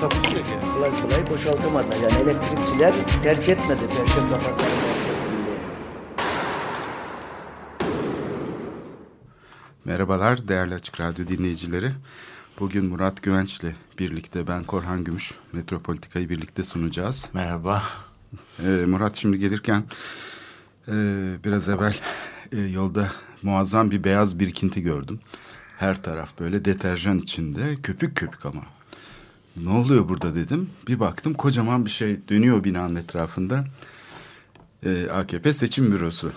Takusuyor ki. kolay kolay boşaltamadılar. Yani elektrikçiler terk etmedi Perşembe Pazarı merkezinde. Merhabalar değerli Açık Radyo dinleyicileri. Bugün Murat Güvenç'le birlikte ben Korhan Gümüş Metropolitika'yı birlikte sunacağız. Merhaba. Ee, Murat şimdi gelirken e, biraz evvel e, yolda muazzam bir beyaz birikinti gördüm. Her taraf böyle deterjan içinde köpük köpük ama. Ne oluyor burada dedim. Bir baktım kocaman bir şey dönüyor binanın etrafında. Ee, AKP seçim bürosu.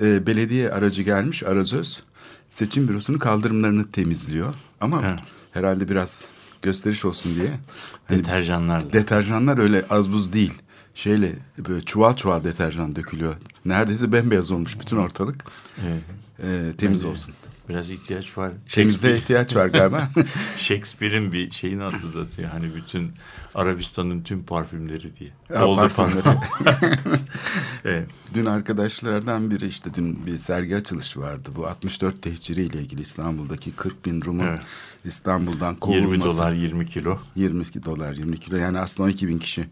Ee, belediye aracı gelmiş Arazöz. Seçim bürosunun kaldırımlarını temizliyor. Ama Evet. herhalde biraz gösteriş olsun diye. Hani Deterjanlarla. deterjanlar öyle az buz değil. Şeyle böyle çuval çuval deterjan dökülüyor. Neredeyse bembeyaz olmuş bütün ortalık. Evet. Ee, temiz Bence olsun. Biraz ihtiyaç var. Shakespeare- ihtiyaç var galiba. Shakespeare'in bir şeyini hatırlatıyor. Hani bütün Arabistan'ın tüm parfümleri diye. Ya, Doldur parfümleri. parfüm. evet. Dün arkadaşlardan biri işte dün bir sergi açılışı vardı. Bu 64 tehciri ile ilgili İstanbul'daki 40 bin Rum'un Evet. İstanbul'dan kovulması. 20 dolar 20 kilo. 22 dolar 20 kilo yani aslında 12 bin kişi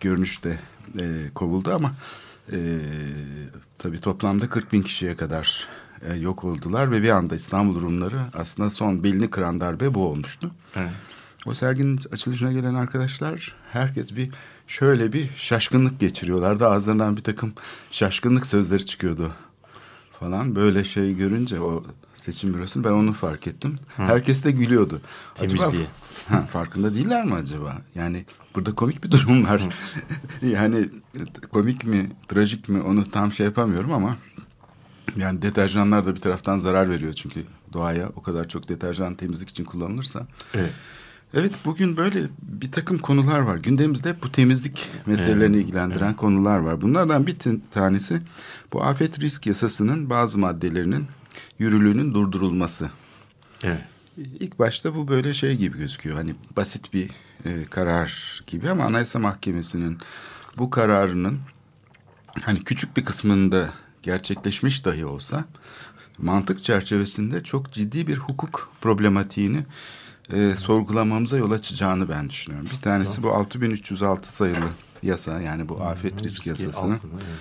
görünüşte e, kovuldu ama e, tabii toplamda 40 bin kişiye kadar e, yok oldular ve bir anda İstanbul Rumları aslında son belini kıran darbe bu olmuştu. Evet. O serginin açılışına gelen arkadaşlar herkes bir şöyle bir şaşkınlık geçiriyorlardı. Ağızlarından bir takım şaşkınlık sözleri çıkıyordu falan. Böyle şey görünce o seçim bürosunu ben onu fark ettim. Herkes de gülüyordu. Temizliğe. ha, farkında değiller mi acaba? Yani burada komik bir durum var. yani komik mi, trajik mi onu tam şey yapamıyorum ama yani deterjanlar da bir taraftan zarar veriyor çünkü doğaya o kadar çok deterjan temizlik için kullanılırsa. Evet. Evet bugün böyle bir takım konular var. Gündemimizde bu temizlik meselelerini ilgilendiren konular var. Bunlardan bir tanesi bu afet risk yasasının bazı maddelerinin yürürlüğünün durdurulması. Evet. İlk başta bu böyle şey gibi gözüküyor. Hani basit bir e, karar gibi ama Anayasa Mahkemesi'nin bu kararının hani küçük bir kısmında gerçekleşmiş dahi olsa mantık çerçevesinde çok ciddi bir hukuk problematiğini e, sorgulamamıza yol açacağını ben düşünüyorum. Bir tanesi bu 6306 sayılı yasa yani bu afet risk yasasının. altına, evet.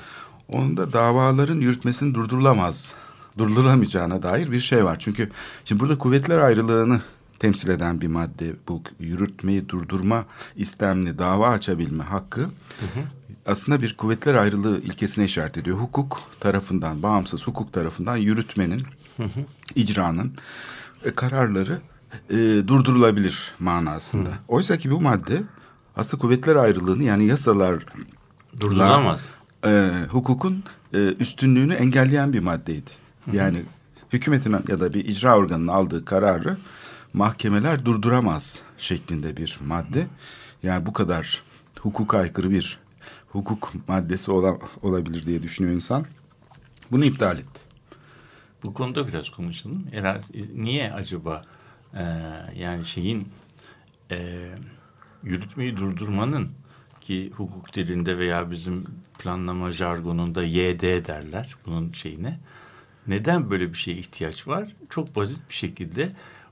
Onun da davaların yürütmesinin durdurulamaz, durdurulamayacağına dair bir şey var. Çünkü şimdi burada kuvvetler ayrılığını temsil eden bir madde bu yürütmeyi durdurma istemli dava açabilme hakkı aslında bir kuvvetler ayrılığı ilkesine işaret ediyor. Hukuk tarafından, bağımsız hukuk tarafından yürütmenin, icranın e, kararları e, durdurulabilir manasında. Oysa ki bu madde aslında kuvvetler ayrılığını yani yasalar Durdurulamaz. e, hukukun e, üstünlüğünü engelleyen bir maddeydi. Yani hükümetin ya da bir icra organının aldığı kararı mahkemeler durduramaz şeklinde bir madde. Yani bu kadar hukuka aykırı bir hukuk maddesi ola, olabilir diye düşünüyor insan. Bunu iptal etti. Bu konuda biraz konuşalım. Herhalde, niye acaba e, yani şeyin e, yürütmeyi durdurmanın ki hukuk dilinde veya bizim planlama jargonunda YD derler bunun şeyine. Neden böyle bir şeye ihtiyaç var? Çok basit bir şekilde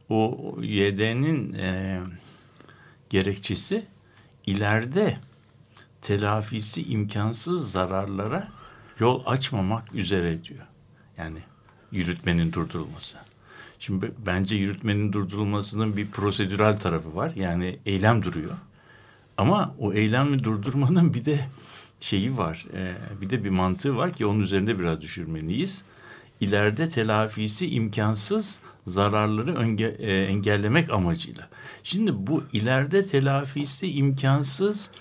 o YD'nin e, gerekçesi ileride telafisi imkansız zararlara yol açmamak üzere diyor. Yani yürütmenin durdurulması. Şimdi bence yürütmenin durdurulmasının bir prosedürel tarafı var. Yani eylem duruyor. Ama o eylemi durdurmanın bir de şeyi var. e, bir de bir mantığı var ki onun üzerinde biraz düşürmeliyiz. İleride telafisi imkansız zararları önge- e, engellemek amacıyla. Şimdi bu ileride telafisi imkansız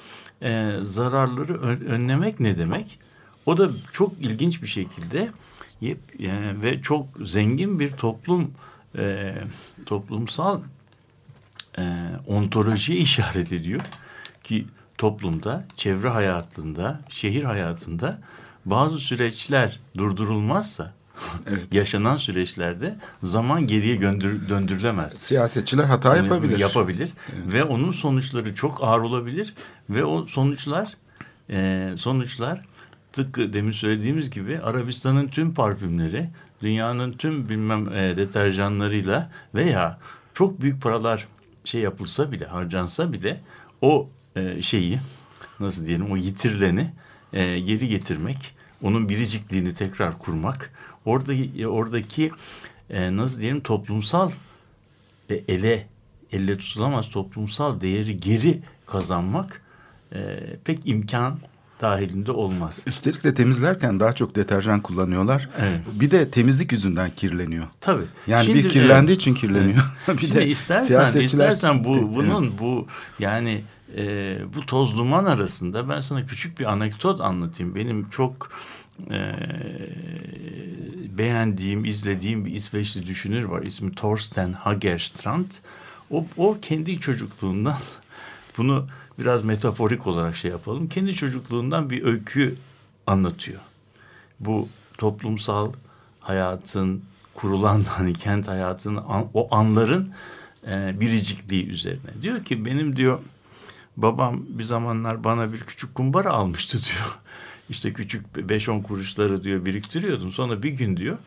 e, zararları ön- önlemek ne demek? O da çok ilginç bir şekilde e, ve çok zengin bir toplum e, toplumsal e, ontolojiye işaret ediyor ki toplumda, çevre hayatında, şehir hayatında bazı süreçler durdurulmazsa Evet. yaşanan süreçlerde zaman geriye göndür, döndürülemez. Siyasetçiler hata Yani yapabilir. Yapabilir ve onun sonuçları çok ağır olabilir ve o sonuçlar e, sonuçlar tıpkı demin söylediğimiz gibi Arabistan'ın tüm parfümleri dünyanın tüm bilmem e, deterjanlarıyla veya çok büyük paralar şey yapılsa bile harcansa bile o e, şeyi nasıl diyelim o yitirileni e, geri getirmek onun biricikliğini tekrar kurmak orada oradaki e, nasıl diyelim toplumsal e, ele elle tutulamaz toplumsal değeri geri kazanmak e, pek imkan dahilinde olmaz. Üstelik de temizlerken daha çok deterjan kullanıyorlar. Evet. Bir de temizlik yüzünden kirleniyor. Tabii. Yani Şimdi, bir kirlendiği evet. için kirleniyor. bir Şimdi istersen, istersen bu Evet. bunun bu yani e, bu toz duman arasında ben sana küçük bir anekdot anlatayım. Benim çok e, beğendiğim, izlediğim bir İsveçli düşünür var. İsmi Thorsten Hagerstrand. O, o kendi çocukluğundan bunu biraz metaforik olarak şey yapalım. Kendi çocukluğundan bir öykü anlatıyor. Bu toplumsal hayatın kurulan hani kent hayatının o anların e, biricikliği üzerine. Diyor ki benim diyor babam bir zamanlar bana bir küçük kumbara almıştı diyor. İşte küçük 5-10 kuruşları diyor biriktiriyordum. Sonra bir gün diyor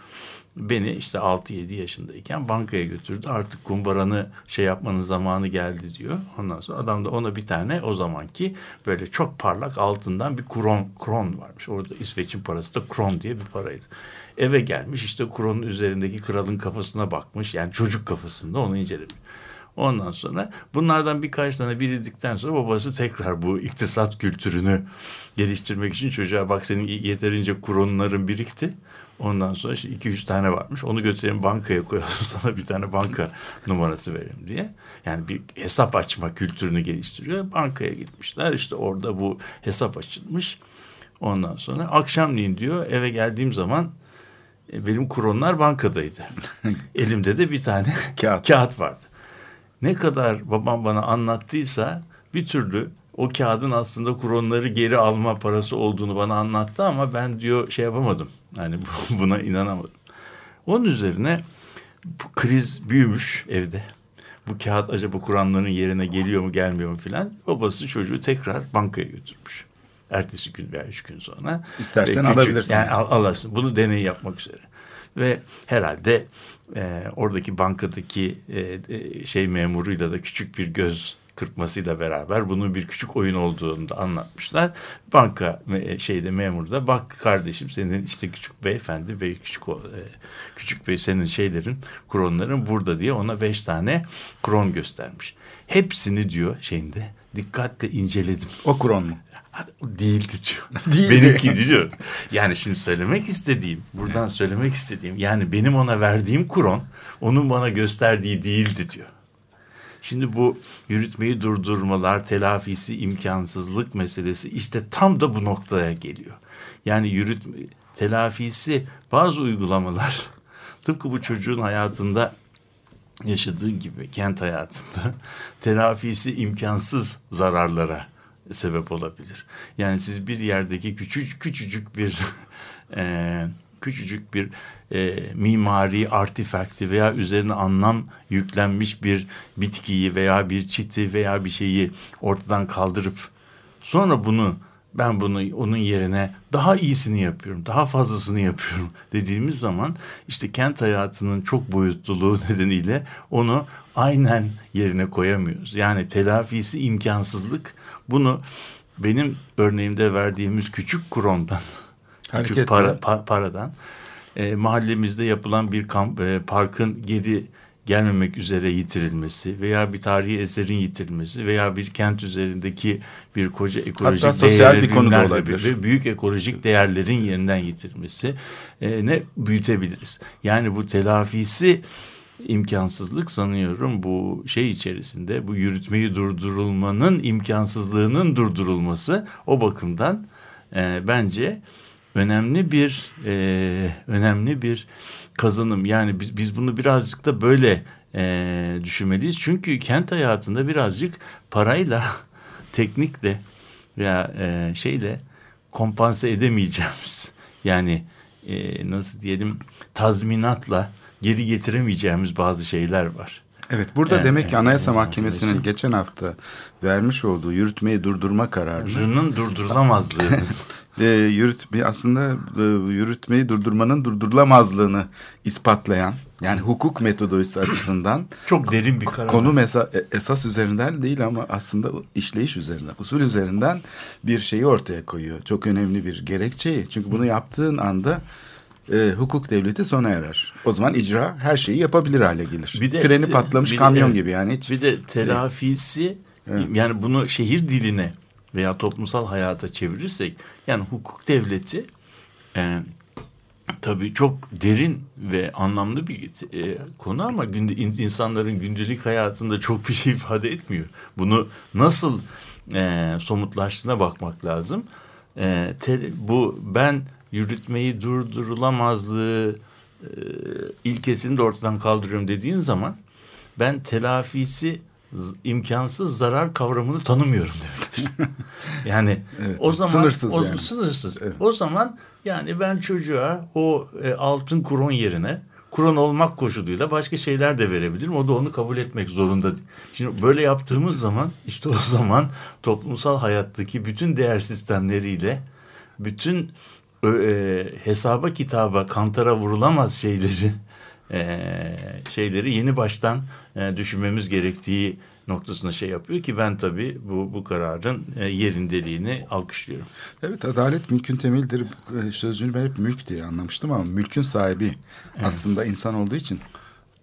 beni işte 6-7 yaşındayken bankaya götürdü. Artık kumbaranı şey yapmanın zamanı geldi diyor. Ondan sonra adam da ona bir tane o zamanki böyle çok parlak altından bir kron, kron varmış. Orada İsveç'in parası da kron diye bir paraydı. Eve gelmiş işte kronun üzerindeki kralın kafasına bakmış. Yani çocuk kafasında onu incelemiş. Ondan sonra bunlardan birkaç tane biriktikten sonra babası tekrar bu iktisat kültürünü geliştirmek için çocuğa bak senin yeterince kronların birikti. Ondan sonra işte iki üç tane varmış. Onu götürelim bankaya koyalım sana bir tane banka numarası verelim diye. Yani bir hesap açma kültürünü geliştiriyor. Bankaya gitmişler. İşte orada bu hesap açılmış. Ondan sonra akşamleyin diyor eve geldiğim zaman e, benim kronlar bankadaydı. Elimde de bir tane Kağıt. kağıt vardı. Ne kadar babam bana anlattıysa bir türlü o kağıdın aslında kronları geri alma parası olduğunu bana anlattı ama ben diyor şey yapamadım. Yani bu- buna inanamadım. Onun üzerine bu kriz büyümüş evde. Bu kağıt acaba Kur'anların yerine geliyor mu gelmiyor mu filan. Babası çocuğu tekrar bankaya götürmüş. Ertesi gün veya üç gün sonra. İstersen küçük- alabilirsin. Yani al, alırsın. Bunu deney yapmak üzere. Ve herhalde e, oradaki bankadaki e, e, şey memuruyla da küçük bir göz kırpmasıyla beraber bunun bir küçük oyun olduğunu da anlatmışlar. Banka me- şeyde memur da bak kardeşim senin işte küçük beyefendi bey küçük e, küçük bey senin şeylerin kronların burada diye ona beş tane kron göstermiş. Hepsini diyor şeyinde dikkatle inceledim. O kron mu? Değildi diyor. Değildi. Benimki diyor. Yani şimdi söylemek istediğim, buradan söylemek istediğim yani benim ona verdiğim kuron onun bana gösterdiği değildi diyor. Şimdi bu yürütmeyi durdurmalar, telafisi, imkansızlık meselesi işte tam da bu noktaya geliyor. Yani yürütme, telafisi bazı uygulamalar tıpkı bu çocuğun hayatında yaşadığı gibi kent hayatında telafisi imkansız zararlara sebep olabilir. Yani siz bir yerdeki küçük küçücük bir e, küçücük bir e, mimari artifakti veya üzerine anlam yüklenmiş bir bitkiyi veya bir çiti veya bir şeyi ortadan kaldırıp sonra bunu ben bunu onun yerine daha iyisini yapıyorum, daha fazlasını yapıyorum dediğimiz zaman işte kent hayatının çok boyutluluğu nedeniyle onu aynen yerine koyamıyoruz. Yani telafisi imkansızlık bunu benim örneğimde verdiğimiz küçük krondan, Hareketle. küçük para, pa- paradan e, mahallemizde yapılan bir kamp, e, parkın geri gelmemek üzere yitirilmesi veya bir tarihi eserin yitirilmesi veya bir kent üzerindeki bir koca ekolojik Hatta sosyal bir konu da olabilir. Ve büyük ekolojik değerlerin yeniden yitirilmesi e, ne büyütebiliriz. Yani bu telafisi imkansızlık sanıyorum bu şey içerisinde bu yürütmeyi durdurulmanın imkansızlığının durdurulması o bakımdan e, bence önemli bir e, önemli bir kazanım. Yani biz, biz bunu birazcık da böyle e, düşünmeliyiz. Çünkü kent hayatında birazcık parayla, teknikle veya e, şeyle kompanse edemeyeceğimiz yani e, nasıl diyelim tazminatla geri getiremeyeceğimiz bazı şeyler var. Evet burada Evet, demek ki Anayasa Mahkemesi'nin evet. geçen hafta vermiş olduğu yürütmeyi durdurma kararını Rının durdurulamazlığı. e, yürütme aslında e, yürütmeyi durdurmanın durdurulamazlığını ispatlayan yani hukuk metodolojisi açısından çok derin bir karar. konu mesa, e- esas üzerinden değil ama aslında işleyiş üzerinden, usul üzerinden bir şeyi ortaya koyuyor. Çok önemli bir gerekçeyi. Çünkü bunu yaptığın anda e, hukuk devleti sona erer. O zaman icra her şeyi yapabilir hale gelir. Bir de- Freni patlamış bir kamyon gibi yani hiç. Bir de telafisi yani bunu şehir diline veya toplumsal hayata çevirirsek yani hukuk devleti e, tabii çok derin ve anlamlı bir e, konu ama günde, in- insanların gündelik hayatında çok bir şey ifade etmiyor. Bunu nasıl e, somutlaştığına bakmak lazım. E, te- bu ben yürütmeyi durdurulamazlığı e, ilkesini de ortadan kaldırıyorum dediğin zaman ben telafisi imkansız zarar kavramını tanımıyorum demektir. yani Evet, o zaman sınırsız o, yani. sınırsız. Evet. O zaman yani ben çocuğa o e, altın kuron yerine kuron olmak koşuluyla başka şeyler de verebilirim. O da onu kabul etmek zorunda. Şimdi böyle yaptığımız zaman işte o zaman toplumsal hayattaki bütün değer sistemleriyle bütün e, hesaba kitaba kantara vurulamaz şeyleri e, şeyleri yeni baştan e, düşünmemiz gerektiği noktasına şey yapıyor ki ben tabii bu bu kararın e, yerindeliğini alkışlıyorum. Evet adalet mülkün temelidir e, sözcüğünü ben hep mülk diye anlamıştım ama mülkün sahibi aslında insan olduğu için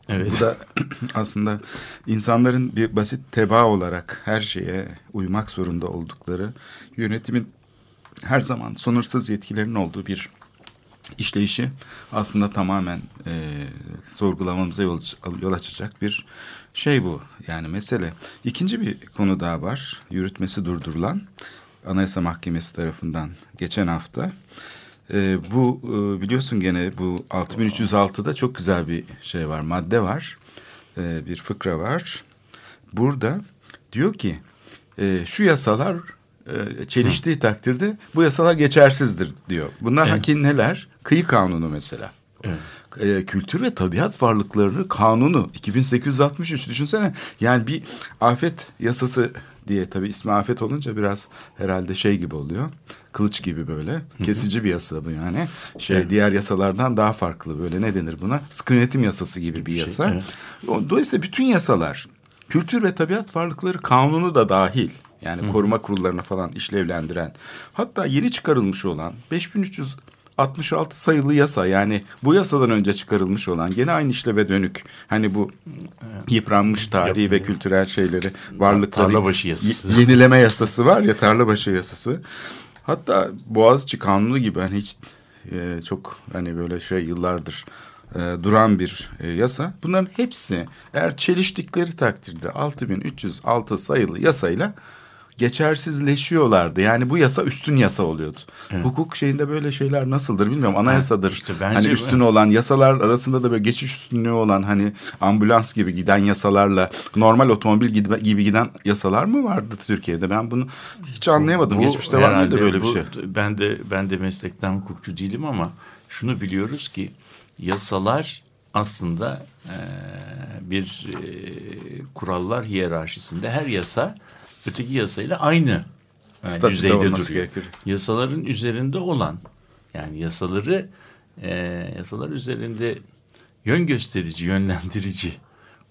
Evet. Bu da aslında insanların bir basit teba olarak her şeye uymak zorunda oldukları yönetimin her zaman sınırsız yetkilerinin olduğu bir işleyişi aslında tamamen e, sorgulamamıza yol, yol açacak bir şey bu. Yani mesele. İkinci bir konu daha var. Yürütmesi durdurulan Anayasa Mahkemesi tarafından geçen hafta. E, bu e, biliyorsun gene bu 6306'da çok güzel bir şey var, madde var. E, bir fıkra var. Burada diyor ki e, şu yasalar e, çeliştiği takdirde bu yasalar geçersizdir diyor. Bunlar Evet. ki neler? Kıyı kanunu mesela. Evet. E, kültür ve tabiat varlıkları kanunu 2863 düşünsene. Yani bir afet yasası diye tabii ismi afet olunca biraz herhalde şey gibi oluyor. Kılıç gibi böyle. Kesici bir yasa bu yani. Şey Evet. diğer yasalardan daha farklı böyle ne denir buna? Sıkı yönetim yasası gibi bir şey, yasa. evet. O- Dolayısıyla bütün yasalar kültür ve tabiat varlıkları kanunu da dahil. Yani koruma kurullarına falan işlevlendiren. Hatta yeni çıkarılmış olan 5366 sayılı yasa yani bu yasadan önce çıkarılmış olan gene aynı işleve dönük. Hani bu yıpranmış tarihi ve kültürel şeyleri varlıkları Tarlabaşı yasası. yenileme yasası var ya tarlabaşı yasası. Hatta Boğaziçi Kanunu gibi hani hiç e, çok hani böyle şey yıllardır e, duran bir e, yasa. Bunların hepsi eğer çeliştikleri takdirde 6306 sayılı yasayla geçersizleşiyorlardı. Yani bu yasa üstün yasa oluyordu. Hukuk şeyinde böyle şeyler nasıldır bilmiyorum. Anayasadır. işte hani bu- üstün olan yasalar arasında da böyle geçiş üstünlüğü olan hani ambulans gibi giden yasalarla normal otomobil gibi, giden yasalar mı vardı Türkiye'de? Ben bunu hiç anlayamadım. Bu Geçmişte var mıydı böyle bir bu- şey? Ben de ben de meslekten hukukçu değilim ama şunu biliyoruz ki yasalar aslında e, bir e, kurallar hiyerarşisinde her yasa öteki yasayla aynı Statüde düzeyde duruyor. gerekir. Yasaların üzerinde olan yani yasaları e, yasalar üzerinde yön gösterici, yönlendirici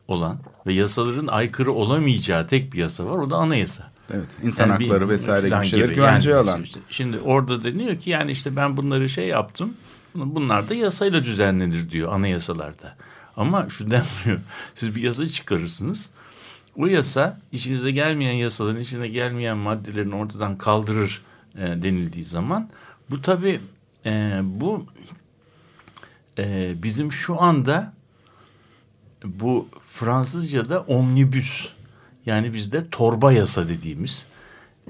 olan ve yasaların aykırı olamayacağı tek bir yasa var. O da anayasa. Evet. İnsan Yani bir- hakları vesaire falan gibi şeyleri gibi. güvenceye Yani alan. işte- şimdi orada deniyor ki yani işte ben bunları şey yaptım. Bunlar da yasayla düzenlenir diyor anayasalarda. Ama şu denmiyor. Siz bir yasa çıkarırsınız. O yasa işinize gelmeyen yasaların, işine gelmeyen maddelerin ortadan kaldırır e, denildiği zaman. Bu tabii e, bu e, bizim şu anda bu Fransızca'da omnibüs yani bizde torba yasa dediğimiz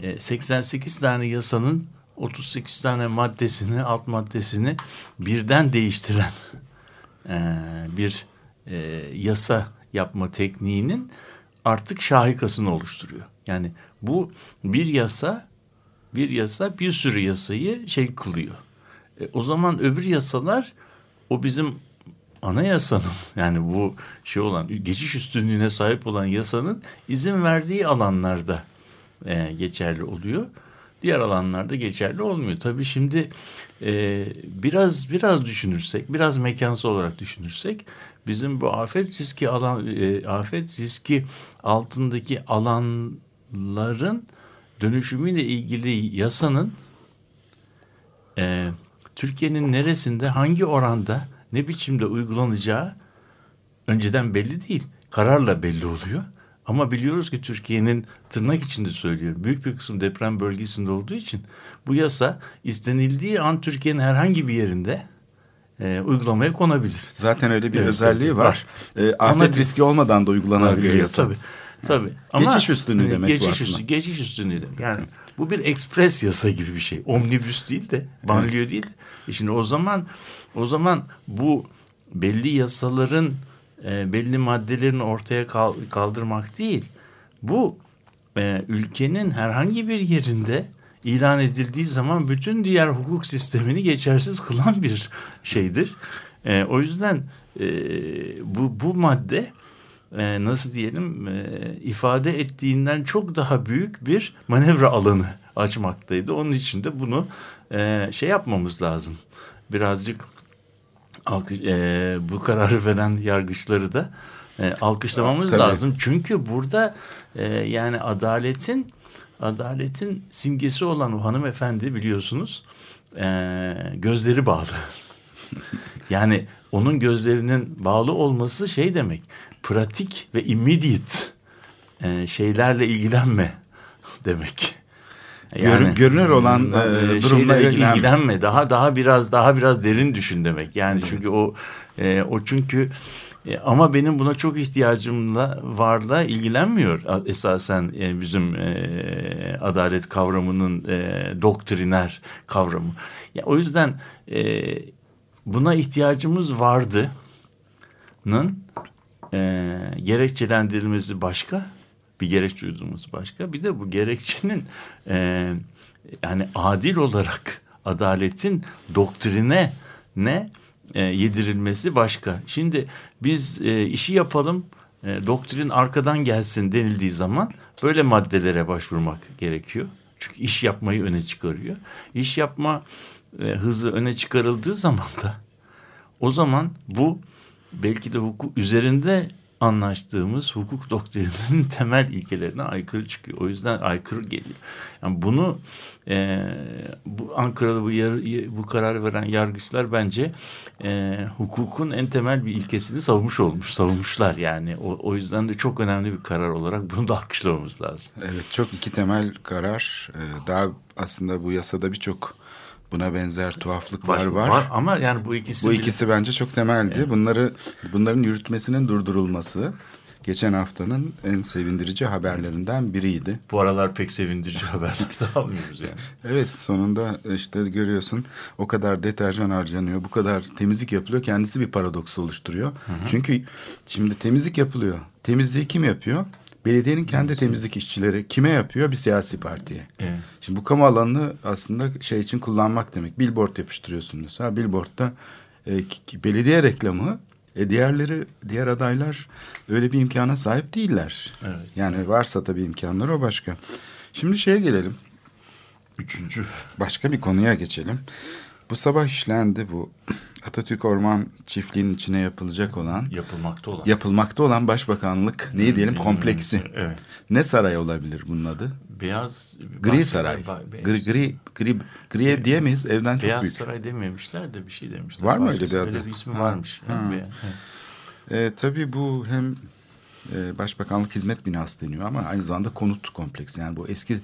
e, 88 tane yasanın 38 tane maddesini alt maddesini birden değiştiren e, bir e, yasa yapma tekniğinin artık şahikasını oluşturuyor. Yani bu bir yasa bir yasa bir sürü yasayı şey kılıyor. E, o zaman öbür yasalar o bizim anayasanın yani bu şey olan geçiş üstünlüğüne sahip olan yasanın izin verdiği alanlarda e, geçerli oluyor. Diğer alanlarda geçerli olmuyor. Tabii şimdi e, biraz biraz düşünürsek, biraz mekansal olarak düşünürsek bizim bu afet riski alan e, afet riski altındaki alanların dönüşümüyle ilgili yasanın e, Türkiye'nin neresinde hangi oranda ne biçimde uygulanacağı önceden belli değil. Kararla belli oluyor. Ama biliyoruz ki Türkiye'nin tırnak içinde söylüyorum büyük bir kısım deprem bölgesinde olduğu için bu yasa istenildiği an Türkiye'nin herhangi bir yerinde e, uygulamaya konabilir. Zaten öyle bir Evet, özelliği tabii, var. E, afet Ama- riski olmadan da uygulanabilir Tabii, yasa. Tabii. Tabii. Geçiş üstünlüğü demek bu geçiş aslında. Üstü, geçiş üstünlüğü demek. Yani bu bir ekspres yasa gibi bir şey. Omnibüs değil de, banliyö değil de. E şimdi o zaman o zaman bu belli yasaların e, belli maddelerini ortaya kal- kaldırmak değil. Bu e, ülkenin herhangi bir yerinde ilan edildiği zaman bütün diğer hukuk sistemini geçersiz kılan bir şeydir. E, o yüzden e, bu bu madde nasıl diyelim ifade ettiğinden çok daha büyük bir manevra alanı açmaktaydı. Onun için de bunu şey yapmamız lazım. Birazcık alkış, e, bu kararı veren yargıçları da e, alkışlamamız Tabii. lazım. Çünkü burada e, yani adaletin adaletin simgesi olan o hanımefendi biliyorsunuz e, gözleri bağlı. yani onun gözlerinin bağlı olması şey demek pratik ve immediate e, şeylerle ilgilenme demek. Görün- görünür olan, e, e, durumla ilgilen- ilgilenme. Daha daha biraz daha biraz derin düşün demek. Yani çünkü o e, o çünkü e, ama benim buna çok ihtiyacımla varla ilgilenmiyor esasen e, bizim e, adalet kavramının e, doktriner kavramı. Ya, o yüzden e, buna ihtiyacımız vardı. Nın e, gerekçelendirilmesi başka bir gerekçe duyduğumuz başka bir de bu gerekçenin e, yani adil olarak adaletin doktrine ne e, yedirilmesi başka. Şimdi biz e, işi yapalım e, doktrin arkadan gelsin denildiği zaman böyle maddelere başvurmak gerekiyor. Çünkü iş yapmayı öne çıkarıyor. İş yapma e, hızı öne çıkarıldığı zaman da o zaman bu belki de hukuk üzerinde anlaştığımız hukuk doktrininin temel ilkelerine aykırı çıkıyor. O yüzden aykırı geliyor. Yani bunu e, bu Ankara'da bu, yar, bu kararı veren yargıçlar bence e, hukukun en temel bir ilkesini savunmuş olmuş, savunmuşlar yani. O, o yüzden de çok önemli bir karar olarak bunu da alkışlamamız lazım. Evet çok iki temel karar. Ee, Daha aslında bu yasada birçok buna benzer tuhaflıklar var. ama yani bu ikisi Bu bile- ikisi bence çok temeldi. Bunları bunların yürütmesinin durdurulması geçen haftanın en sevindirici haberlerinden biriydi. bu aralar pek sevindirici haberler de almıyoruz yani. Evet sonunda işte görüyorsun o kadar deterjan harcanıyor, bu kadar temizlik yapılıyor. Kendisi bir paradoks oluşturuyor. Çünkü şimdi temizlik yapılıyor. Temizliği kim yapıyor? Belediyenin kendi temizlik işçileri kime yapıyor? Bir siyasi partiye. Evet. Şimdi bu kamu alanını aslında şey için kullanmak demek. Billboard yapıştırıyorsunuz. Ha billboardda e, belediye reklamı e, diğerleri diğer adaylar öyle bir imkana sahip değiller. Evet. Yani varsa tabii imkanları o başka. Şimdi şeye gelelim. Üçüncü. Başka bir konuya geçelim. Bu sabah işlendi bu Atatürk Orman Çiftliği'nin içine yapılacak olan Yapılmakta olan. yapılmakta olan başbakanlık neyi diyelim kompleksi. Evet. Ne saray olabilir bunun adı? Beyaz Gri Saray. Ba- be- Gri gri gri, gri ev diyemeyiz. Evden çok Beyaz büyük. Saray dememişler de bir şey demişler. Var mı öyle bir adı? Öyle bir ismi Ha, varmış. ha. Evet. E, tabii bu hem e, Başbakanlık Hizmet Binası deniyor ama aynı zamanda konut kompleksi. Yani bu eski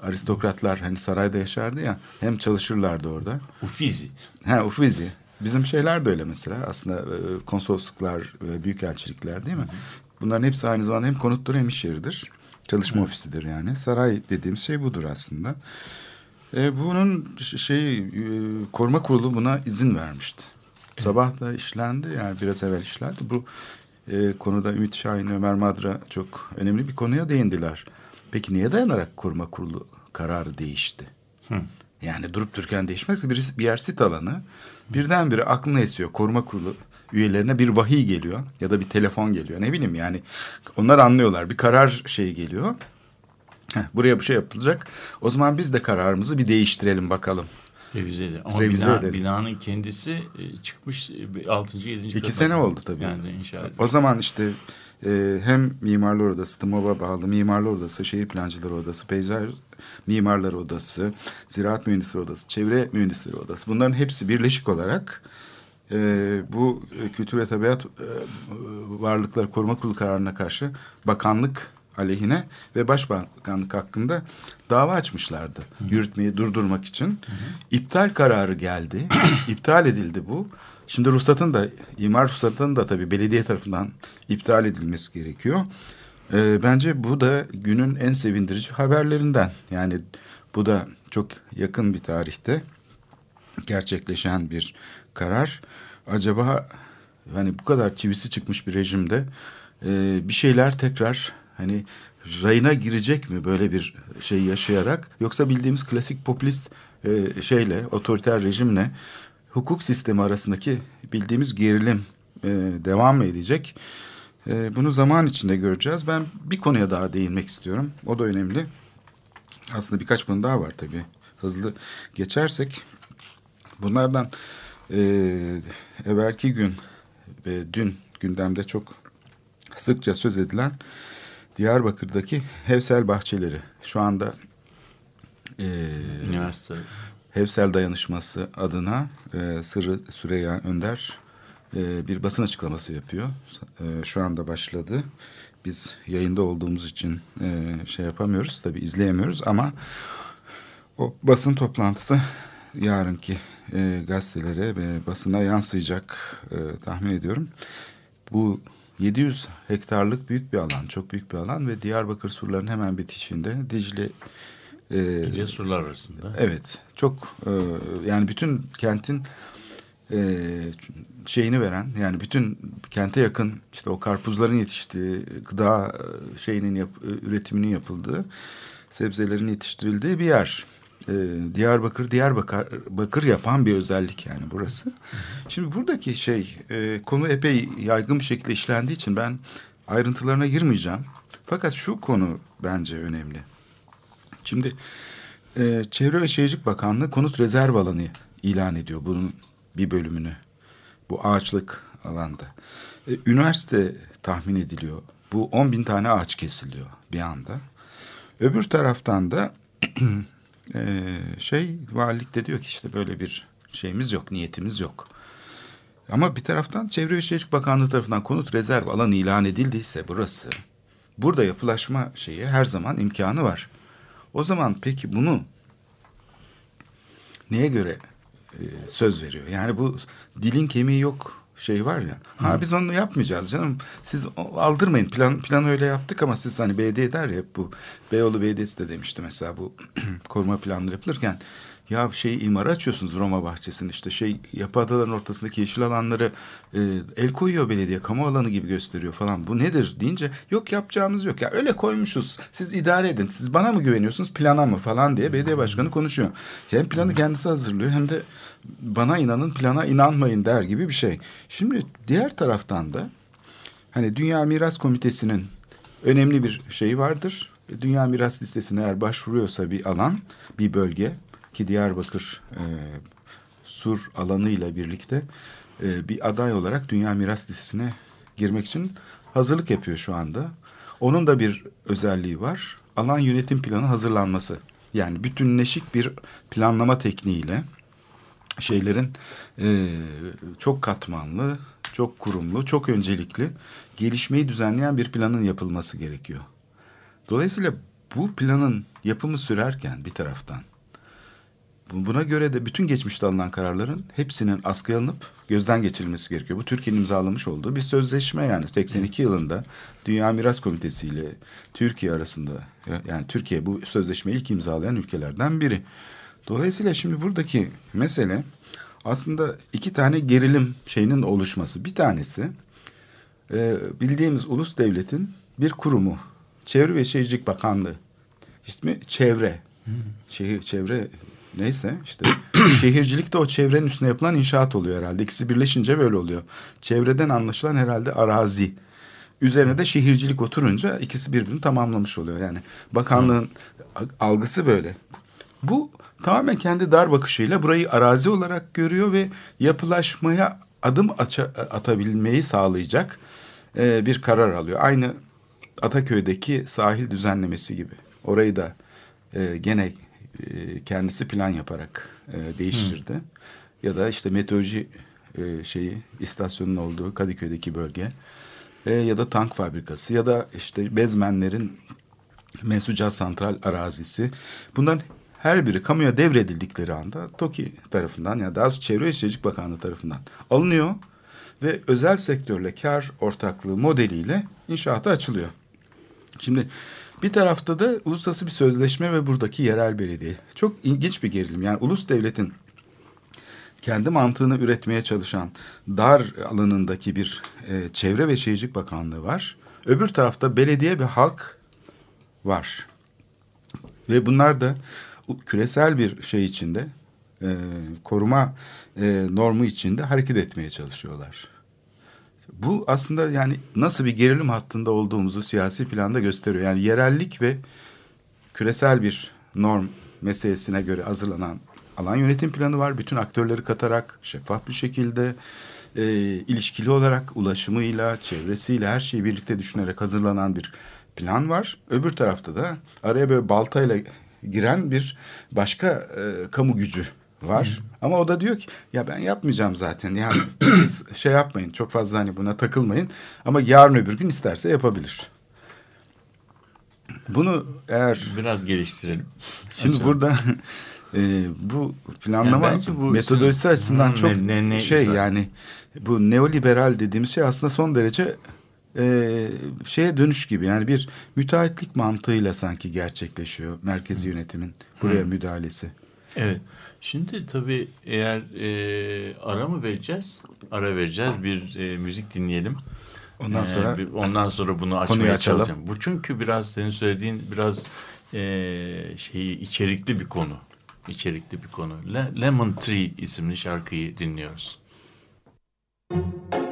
aristokratlar hani sarayda yaşardı ya hem çalışırlardı orada. Ufizi. Ha Ufizi. Bizim şeyler de öyle mesela aslında e, konsolosluklar ve büyükelçilikler değil mi? Bunların hepsi aynı zamanda hem konuttur hem iş yeridir. Çalışma ofisidir yani. Saray dediğimiz şey budur aslında. E, bunun şey e, koruma kurulu buna izin vermişti. Sabah da işlendi yani biraz evvel işlendi. Bu e, konuda Ümit Şahin, Ömer Madra çok önemli bir konuya değindiler. Peki niye dayanarak koruma kurulu kararı değişti? Yani durup dururken değişmez. Bir, bir yer sit alanı. Birdenbire aklına esiyor. Koruma kurulu üyelerine bir vahiy geliyor. Ya da bir telefon geliyor. Ne bileyim yani. Onlar anlıyorlar. Bir karar şeyi geliyor. Heh, buraya bu şey yapılacak. O zaman biz de kararımızı bir değiştirelim bakalım. Revize edelim. Ama Revize bina, edelim. binanın kendisi e, çıkmış 6. 7. İki sene oldu tabii. Yani inşa edildi. O zaman işte e, hem Mimarlar Odası, TMOB'a bağlı Mimarlar Odası, Şehir Plancıları Odası, Peyzaj Mimarlar Odası, Ziraat Mühendisleri Odası, Çevre Mühendisleri Odası bunların hepsi birleşik olarak e, bu e, Kültür ve Tabiat e, Varlıkları Koruma Kurulu kararına karşı bakanlık aleyhine ve başbakanlık hakkında dava açmışlardı. Yürütmeyi durdurmak için. İptal kararı geldi. İptal edildi bu. Şimdi ruhsatın da imar ruhsatının da tabii belediye tarafından iptal edilmesi gerekiyor. Ee, bence bu da günün en sevindirici haberlerinden. Yani bu da çok yakın bir tarihte gerçekleşen bir karar. Acaba hani bu kadar çivisi çıkmış bir rejimde e, bir şeyler tekrar hani rayına girecek mi böyle bir şey yaşayarak yoksa bildiğimiz klasik popülist e, şeyle otoriter rejimle hukuk sistemi arasındaki bildiğimiz gerilim e, devam edecek? E, bunu zaman içinde göreceğiz. Ben bir konuya daha değinmek istiyorum. O da önemli. Aslında birkaç konu daha var tabii. Hızlı geçersek bunlardan e, evvelki gün ve dün gündemde çok sıkça söz edilen Diyarbakır'daki Hevsel bahçeleri. Şu anda e, Üniversite. Hevsel Dayanışması adına e, Sırrı Süreyya Önder e, bir basın açıklaması yapıyor. E, şu anda başladı. Biz yayında olduğumuz için e, şey yapamıyoruz tabii izleyemiyoruz ama o basın toplantısı yarınki e, gazetelere ve basına yansıyacak e, tahmin ediyorum. Bu 700 hektarlık büyük bir alan, çok büyük bir alan ve Diyarbakır surlarının hemen bitişinde Dicle e, Dicle surlar arasında. Evet, çok e, yani bütün kentin e, şeyini veren yani bütün kente yakın işte o karpuzların yetiştiği gıda e, şeyinin yap, e, üretiminin yapıldığı sebzelerin yetiştirildiği bir yer. Diyarbakır Diyarbakır bakır yapan bir özellik yani burası. Şimdi buradaki şey konu epey yaygın bir şekilde işlendiği için ben ayrıntılarına girmeyeceğim. Fakat şu konu bence önemli. Şimdi Çevre ve Şehircilik Bakanlığı konut rezerv alanı ilan ediyor bunun bir bölümünü. Bu ağaçlık alanda. E, üniversite tahmin ediliyor. Bu 10 bin tane ağaç kesiliyor bir anda. Öbür taraftan da e, şey valilik de diyor ki işte böyle bir şeyimiz yok, niyetimiz yok. Ama bir taraftan Çevre ve Şehircilik Bakanlığı tarafından konut rezerv alanı ilan edildiyse burası, burada yapılaşma şeyi her zaman imkanı var. O zaman peki bunu neye göre e, söz veriyor? Yani bu dilin kemiği yok şey var ya. Ha biz onu yapmayacağız canım. Siz aldırmayın. Plan plan öyle yaptık ama siz hani BD der ya hep bu Beyoğlu Belediyesi de demişti mesela bu koruma planları yapılırken ya şey imara açıyorsunuz Roma bahçesini işte şey yapı adaların ortasındaki yeşil alanları e, el koyuyor belediye kamu alanı gibi gösteriyor falan. Bu nedir deyince yok yapacağımız yok. Ya öyle koymuşuz. Siz idare edin. Siz bana mı güveniyorsunuz plana mı falan diye belediye başkanı konuşuyor. Hem planı kendisi hazırlıyor hem de bana inanın plana inanmayın der gibi bir şey. Şimdi diğer taraftan da hani Dünya Miras Komitesi'nin önemli bir şeyi vardır. Dünya Miras Listesi'ne eğer başvuruyorsa bir alan, bir bölge ki Diyarbakır e, sur alanıyla birlikte e, bir aday olarak Dünya Miras Listesi'ne girmek için hazırlık yapıyor şu anda. Onun da bir özelliği var. Alan yönetim planı hazırlanması. Yani bütünleşik bir planlama tekniğiyle şeylerin e, çok katmanlı, çok kurumlu, çok öncelikli gelişmeyi düzenleyen bir planın yapılması gerekiyor. Dolayısıyla bu planın yapımı sürerken bir taraftan buna göre de bütün geçmişte alınan kararların hepsinin askıya alınıp gözden geçirilmesi gerekiyor. Bu Türkiye'nin imzalamış olduğu bir sözleşme yani 82 yılında Dünya Miras Komitesi ile Türkiye arasında yani Türkiye bu sözleşmeyi ilk imzalayan ülkelerden biri. Dolayısıyla şimdi buradaki mesele aslında iki tane gerilim şeyinin oluşması. Bir tanesi e, bildiğimiz ulus devletin bir kurumu. Çevre ve Şehircilik Bakanlığı. İsmi Çevre. Şehir Çevre neyse işte şehircilik de o çevrenin üstüne yapılan inşaat oluyor herhalde. İkisi birleşince böyle oluyor. Çevreden anlaşılan herhalde arazi. Üzerine de şehircilik oturunca ikisi birbirini tamamlamış oluyor. Yani bakanlığın algısı böyle. Bu tamamen kendi dar bakışıyla burayı arazi olarak görüyor ve yapılaşmaya adım atabilmeyi sağlayacak e, bir karar alıyor. Aynı Ataköy'deki sahil düzenlemesi gibi. Orayı da e, gene kendisi plan yaparak e, değiştirdi. Hı. Ya da işte meteoroloji e, şeyi istasyonun olduğu Kadıköy'deki bölge e, ya da tank fabrikası ya da işte bezmenlerin Mesuca Santral arazisi. Bunların her biri kamuya devredildikleri anda TOKİ tarafından ya daha doğrusu Çevre ve Şehircilik Bakanlığı tarafından alınıyor ve özel sektörle kar ortaklığı modeliyle inşaata açılıyor. Şimdi bir tarafta da uluslararası bir sözleşme ve buradaki yerel belediye. Çok ilginç bir gerilim. Yani ulus devletin kendi mantığını üretmeye çalışan dar alanındaki bir e, Çevre ve Şehircilik Bakanlığı var. Öbür tarafta belediye ve halk var. Ve bunlar da küresel bir şey içinde, e, koruma e, normu içinde hareket etmeye çalışıyorlar. Bu aslında yani nasıl bir gerilim hattında olduğumuzu siyasi planda gösteriyor. Yani yerellik ve küresel bir norm meselesine göre hazırlanan alan yönetim planı var. Bütün aktörleri katarak şeffaf bir şekilde e, ilişkili olarak ulaşımıyla, çevresiyle her şeyi birlikte düşünerek hazırlanan bir plan var. Öbür tarafta da araya böyle baltayla giren bir başka e, kamu gücü var. Hı. Ama o da diyor ki ya ben yapmayacağım zaten. Yani siz şey yapmayın çok fazla hani buna takılmayın. Ama yarın öbür gün isterse yapabilir. Bunu eğer... Biraz geliştirelim. Şimdi Aşağı. burada e, bu planlama yani bu metodolojisi açısından hmm, çok ne, ne, şey güzel. yani bu neoliberal dediğimiz şey aslında son derece e, şeye dönüş gibi yani bir müteahhitlik mantığıyla sanki gerçekleşiyor merkezi yönetimin buraya hmm. müdahalesi. Evet. Şimdi tabii eğer e, ara mı vereceğiz? Ara vereceğiz. Bir e, müzik dinleyelim. Ondan sonra ee, ondan sonra bunu açmaya çalışacağım. Bu çünkü biraz senin söylediğin biraz e, şeyi içerikli bir konu. İçerikli bir konu. Le Lemon Tree isimli şarkıyı dinliyoruz. Müzik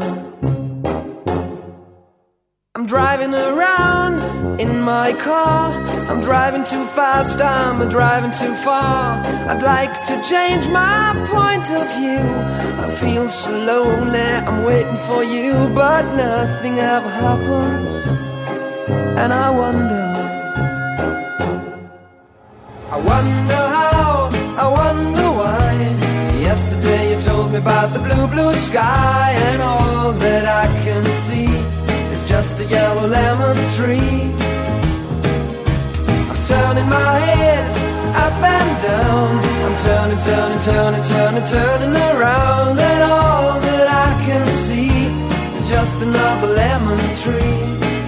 I'm driving around in my car. I'm driving too fast, I'm driving too far. I'd like to change my point of view. I feel so lonely, I'm waiting for you, but nothing ever happens. And I wonder. I wonder how, I wonder why. Yesterday you told me about the blue, blue sky, and all that I can see just a yellow lemon tree. I'm turning my head up and down. I'm turning, turning, turning, turning, turning around. And all that I can see is just another lemon tree.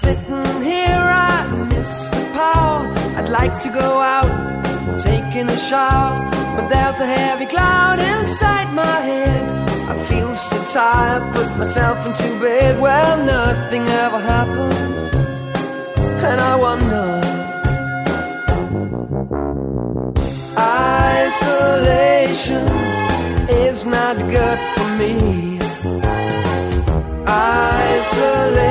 Sitting here, I miss the power. I'd like to go out, taking a shower, but there's a heavy cloud inside my head. I feel so tired, put myself into bed. Well, nothing ever happens, and I wonder. Isolation is not good for me. Isolation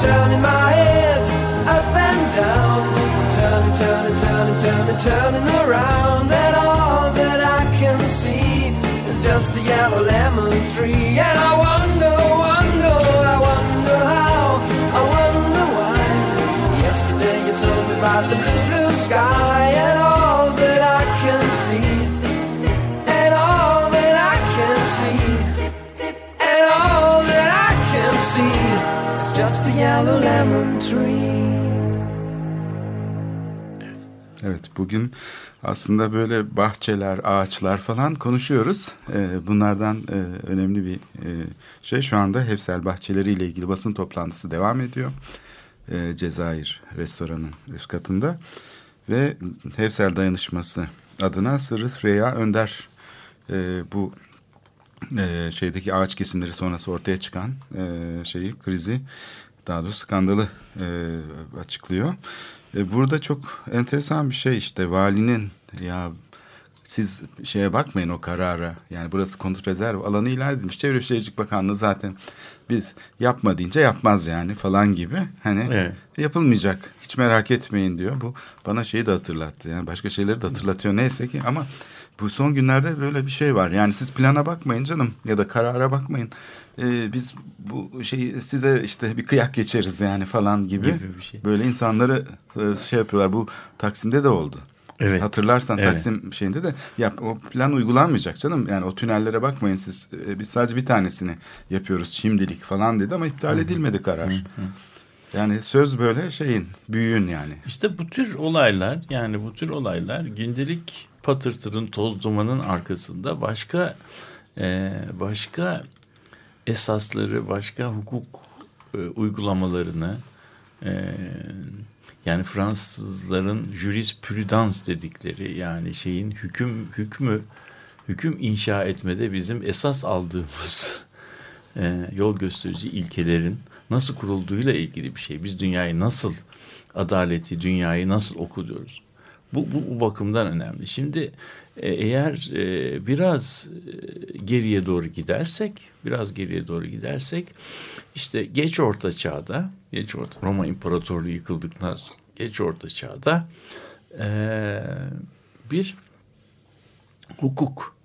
Turning my head up and down. I'm turning, turning, turning, turning, turning around. And all that I can see is just a yellow lemon tree. And I wonder, lemon tree. Evet bugün aslında böyle bahçeler, ağaçlar falan konuşuyoruz. Ee, bunlardan e, önemli bir e, şey şu anda Hefsel Bahçeleri ile ilgili basın toplantısı devam ediyor. Ee, Cezayir restoranın üst katında. Ve Hefsel Dayanışması adına Sırrı Süreyya Önder e, bu e, şeydeki ağaç kesimleri sonrası ortaya çıkan şeyi krizi daha doğrusu skandalı e, açıklıyor. E, burada çok enteresan bir şey işte valinin ya siz şeye bakmayın o karara yani burası konut rezerv alanı ilan edilmiş Çevre Şehircilik Bakanlığı zaten biz yapma deyince yapmaz yani falan gibi hani Evet. yapılmayacak hiç merak etmeyin diyor bu bana şeyi de hatırlattı yani başka şeyleri de hatırlatıyor neyse ki ama bu son günlerde böyle bir şey var yani siz plana bakmayın canım ya da karara bakmayın Ee, biz bu şeyi size işte bir kıyak geçeriz yani falan gibi, Gibi bir şey. böyle insanları e, şey yapıyorlar bu Taksim'de de oldu. Evet. Hatırlarsan Evet. Taksim şeyinde de ya o plan uygulanmayacak canım. Yani o tünellere bakmayın siz. Ee, Biz sadece bir tanesini yapıyoruz şimdilik falan dedi ama iptal edilmedi karar. Yani söz böyle şeyin büyüğün yani. İşte bu tür olaylar yani bu tür olaylar gündelik patırtının toz dumanın arkasında başka e, başka esasları başka hukuk e, uygulamalarını e, yani Fransızların jurisprudence dedikleri yani şeyin hüküm hükmü hüküm inşa etmede bizim esas aldığımız e, yol gösterici ilkelerin nasıl kurulduğuyla ilgili bir şey. Biz dünyayı nasıl adaleti, dünyayı nasıl okuyoruz? Bu, bu, bu bakımdan önemli. Şimdi eğer e, biraz e, geriye doğru gidersek, biraz geriye doğru gidersek, işte geç orta çağda, geç orta Roma İmparatorluğu yıkıldıktan sonra geç orta çağda e, bir hukuk,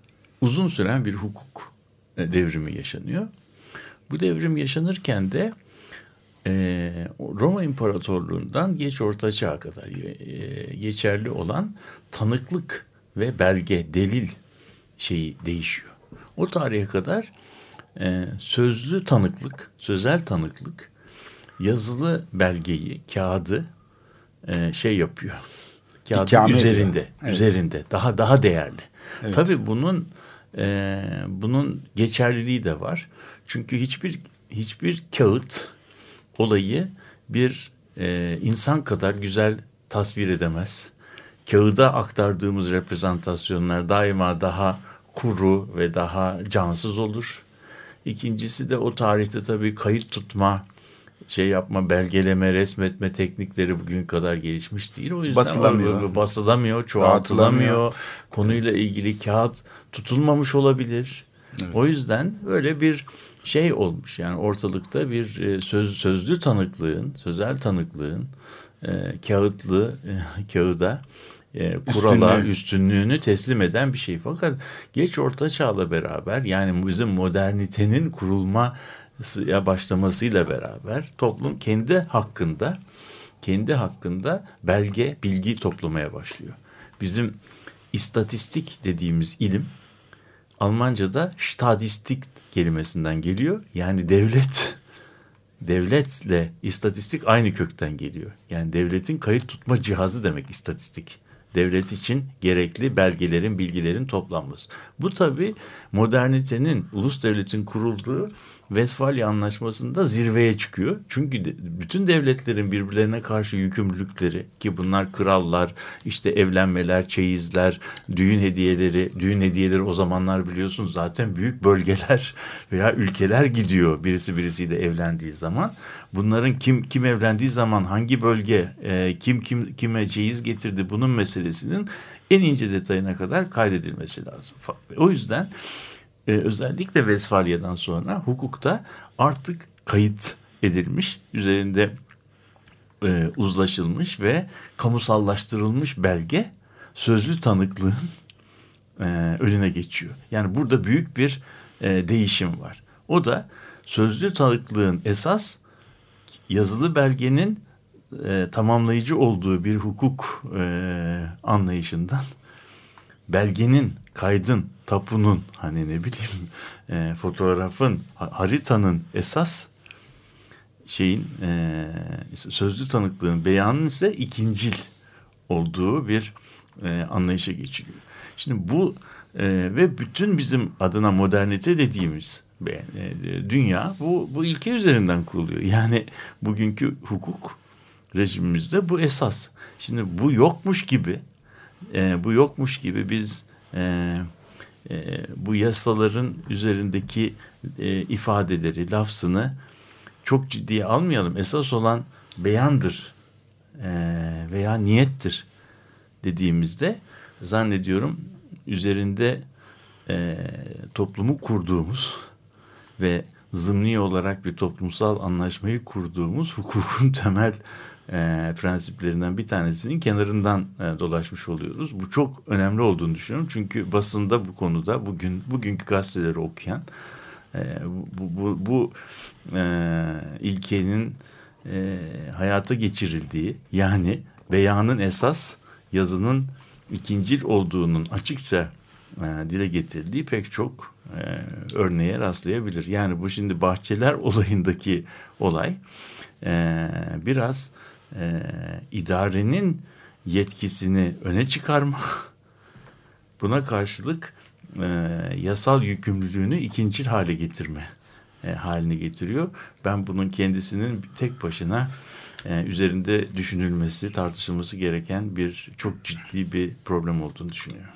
uzun süren bir hukuk e, devrimi yaşanıyor. Bu devrim yaşanırken de e, Roma İmparatorluğu'ndan geç Orta Çağ'a kadar e, geçerli olan tanıklık ve belge, delil şeyi değişiyor. O tarihe kadar e, sözlü tanıklık, sözel tanıklık, yazılı belgeyi, kağıdı e, şey yapıyor. Kağıdın İkame ediyor. üzerinde, Evet. üzerinde daha daha değerli. Tabii bunun e, bunun geçerliliği de var. Çünkü hiçbir hiçbir kağıt olayı bir e, insan kadar güzel tasvir edemez. Kağıda aktardığımız reprezentasyonlar daima daha kuru ve daha cansız olur. İkincisi de o tarihte tabii kayıt tutma, şey yapma, belgeleme, resmetme teknikleri bugün kadar gelişmiş değil. O yüzden Basılamıyor. o- basılamıyor, çoğaltılamıyor. Konuyla ilgili kağıt tutulmamış olabilir. O yüzden böyle bir şey olmuş. Yani ortalıkta bir e, söz sözlü tanıklığın, sözel tanıklığın e, kağıtlı e, kağıda e, kurala Üstünlüğü. üstünlüğünü teslim eden bir şey. Fakat geç orta çağla beraber yani bizim modernitenin kurulmasıya başlamasıyla beraber toplum kendi hakkında kendi hakkında belge, bilgi toplamaya başlıyor. Bizim istatistik dediğimiz ilim Almanca'da Statistik kelimesinden geliyor. Yani devlet devletle istatistik aynı kökten geliyor. Yani devletin kayıt tutma cihazı demek istatistik. Devlet için gerekli belgelerin, bilgilerin toplanması. Bu tabii modernitenin, ulus devletin kurulduğu Vesfalya Anlaşması'nda zirveye çıkıyor. Çünkü de- bütün devletlerin birbirlerine karşı yükümlülükleri ki bunlar krallar, işte evlenmeler, çeyizler, düğün hediyeleri, düğün hediyeleri o zamanlar biliyorsunuz zaten büyük bölgeler veya ülkeler gidiyor birisi birisiyle evlendiği zaman. Bunların kim kim evlendiği zaman hangi bölge, e, kim kim kime çeyiz getirdi bunun meselesi meselesinin en ince detayına kadar kaydedilmesi lazım. O yüzden e, özellikle Westfalya'dan sonra hukukta artık kayıt edilmiş, üzerinde e, uzlaşılmış ve kamusallaştırılmış belge sözlü tanıklığın e, önüne geçiyor. Yani burada büyük bir e, değişim var. O da sözlü tanıklığın esas yazılı belgenin e, tamamlayıcı olduğu bir hukuk e, anlayışından belgenin, kaydın, tapunun hani ne bileyim e, fotoğrafın, haritanın esas şeyin e, sözlü tanıklığın beyanın ise ikincil olduğu bir e, anlayışa geçiliyor. Şimdi bu e, ve bütün bizim adına modernite dediğimiz e, dünya bu, bu ilke üzerinden kuruluyor. Yani bugünkü hukuk rejimimizde bu esas. Şimdi bu yokmuş gibi e, bu yokmuş gibi biz e, e, bu yasaların üzerindeki e, ifadeleri, lafzını çok ciddiye almayalım. Esas olan beyandır e, veya niyettir dediğimizde zannediyorum üzerinde e, toplumu kurduğumuz ve zımni olarak bir toplumsal anlaşmayı kurduğumuz hukukun temel e, prensiplerinden bir tanesinin kenarından e, dolaşmış oluyoruz. Bu çok önemli olduğunu düşünüyorum. Çünkü basında bu konuda bugün bugünkü gazeteleri okuyan e, bu, bu, bu e, ilkenin e, hayata geçirildiği yani beyanın esas yazının ikincil olduğunun açıkça e, dile getirildiği pek çok e, örneğe rastlayabilir. Yani bu şimdi bahçeler olayındaki olay e, biraz e, idarenin yetkisini öne çıkarma buna karşılık e, yasal yükümlülüğünü ikincil hale getirme e, haline getiriyor. Ben bunun kendisinin tek başına e, üzerinde düşünülmesi, tartışılması gereken bir çok ciddi bir problem olduğunu düşünüyorum.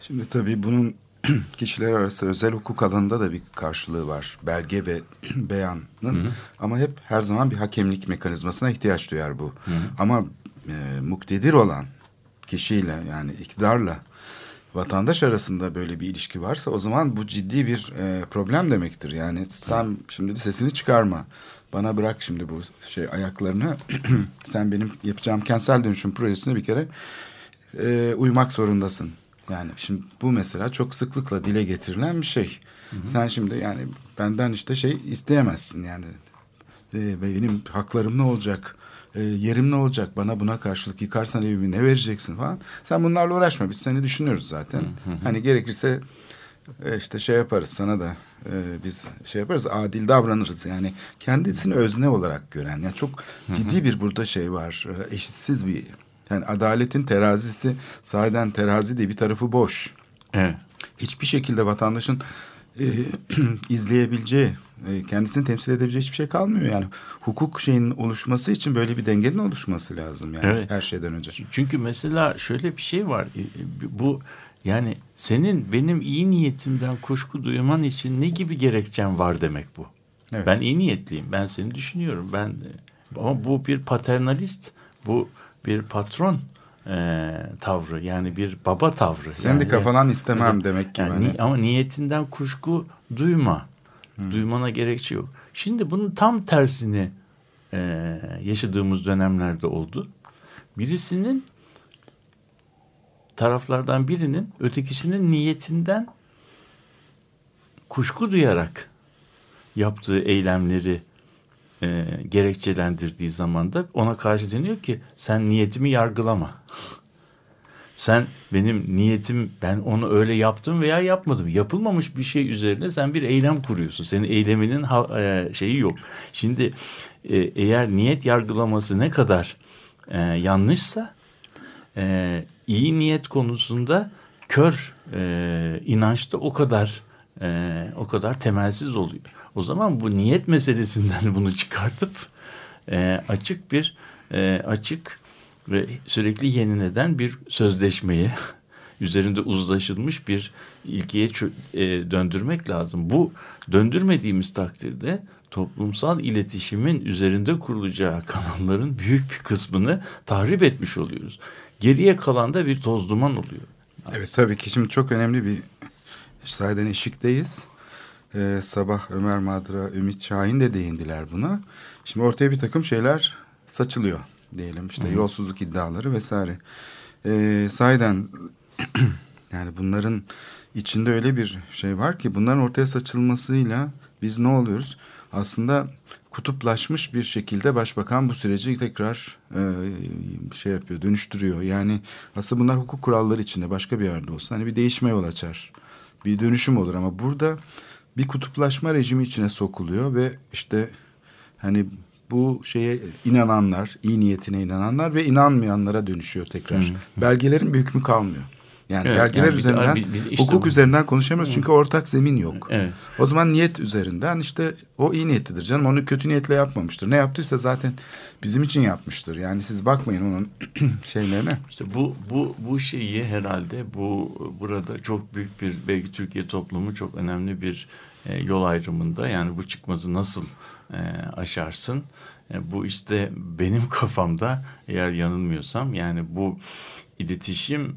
Şimdi tabii bunun kişiler arası özel hukuk alanında da bir karşılığı var. Belge ve beyanın hı hı. ama hep her zaman bir hakemlik mekanizmasına ihtiyaç duyar bu. Hı hı. Ama e, muktedir olan kişiyle yani iktidarla vatandaş arasında böyle bir ilişki varsa o zaman bu ciddi bir e, problem demektir. Yani sen hı. şimdi sesini çıkarma. Bana bırak şimdi bu şey ayaklarını. sen benim yapacağım kentsel dönüşüm projesine bir kere e, uymak zorundasın yani şimdi bu mesela çok sıklıkla dile getirilen bir şey. Hı hı. Sen şimdi yani benden işte şey isteyemezsin yani. E, benim haklarım ne olacak? E, yerim ne olacak? Bana buna karşılık yıkarsan evimi ne vereceksin falan. Sen bunlarla uğraşma. Biz seni düşünüyoruz zaten. Hı hı. Hani gerekirse e, işte şey yaparız sana da e, biz şey yaparız adil davranırız yani kendisini özne olarak gören yani çok ciddi bir burada şey var e, eşitsiz bir yani adaletin terazisi sahiden terazi değil bir tarafı boş. Evet. Hiçbir şekilde vatandaşın e, izleyebileceği, e, kendisini temsil edebileceği hiçbir şey kalmıyor. Yani hukuk şeyin oluşması için böyle bir dengenin oluşması lazım yani evet. her şeyden önce. Çünkü mesela şöyle bir şey var. E, bu yani senin benim iyi niyetimden kuşku duyman için ne gibi gerekçen var demek bu. Evet. Ben iyi niyetliyim. Ben seni düşünüyorum. Ben ama bu bir paternalist. Bu bir patron e, tavrı yani bir baba tavrı. Sendika yani, falan istemem evet, demek ki. Yani, hani. Ama niyetinden kuşku duyma. Hmm. Duymana gerekçe yok. Şimdi bunun tam tersini e, yaşadığımız dönemlerde oldu. Birisinin taraflardan birinin ötekisinin niyetinden kuşku duyarak yaptığı eylemleri e, gerekçelendirdiği zaman da ona karşı deniyor ki sen niyetimi yargılama. sen benim niyetim ben onu öyle yaptım veya yapmadım. Yapılmamış bir şey üzerine sen bir eylem kuruyorsun. Senin eyleminin ha, e, şeyi yok. Şimdi e, eğer niyet yargılaması ne kadar e, yanlışsa e, iyi niyet konusunda kör e, inançta o kadar e, o kadar temelsiz oluyor. O zaman bu niyet meselesinden bunu çıkartıp e, açık bir e, açık ve sürekli yenileden bir sözleşmeye üzerinde uzlaşılmış bir ilkeye e, döndürmek lazım. Bu döndürmediğimiz takdirde toplumsal iletişimin üzerinde kurulacağı kanalların büyük bir kısmını tahrip etmiş oluyoruz. Geriye kalan da bir toz duman oluyor. Evet tabii ki şimdi çok önemli bir sayeden eşikteyiz. Ee, sabah Ömer Madra, Ümit Şahin de değindiler buna. Şimdi ortaya bir takım şeyler saçılıyor diyelim işte yolsuzluk iddiaları vesaire. Ee, sahiden yani bunların içinde öyle bir şey var ki bunların ortaya saçılmasıyla biz ne oluyoruz? Aslında kutuplaşmış bir şekilde başbakan bu süreci tekrar e, şey yapıyor, dönüştürüyor. Yani aslında bunlar hukuk kuralları içinde başka bir yerde olsa hani bir değişme yol açar. Bir dönüşüm olur ama burada bir kutuplaşma rejimi içine sokuluyor ve işte hani bu şeye inananlar, iyi niyetine inananlar ve inanmayanlara dönüşüyor tekrar. Belgelerin bir hükmü kalmıyor. Yani Evet, belgeler yani üzerinden bir- bir işte hukuk bu. üzerinden konuşamıyoruz çünkü ortak zemin yok. Evet. O zaman niyet üzerinden işte o iyi niyetlidir canım. Onu kötü niyetle yapmamıştır. Ne yaptıysa zaten bizim için yapmıştır. Yani siz bakmayın onun şeylerine. İşte bu bu bu şeyi herhalde bu burada çok büyük bir belki Türkiye toplumu çok önemli bir e, yol ayrımında yani bu çıkmazı nasıl e, aşarsın? E, bu işte benim kafamda eğer yanılmıyorsam yani bu iletişim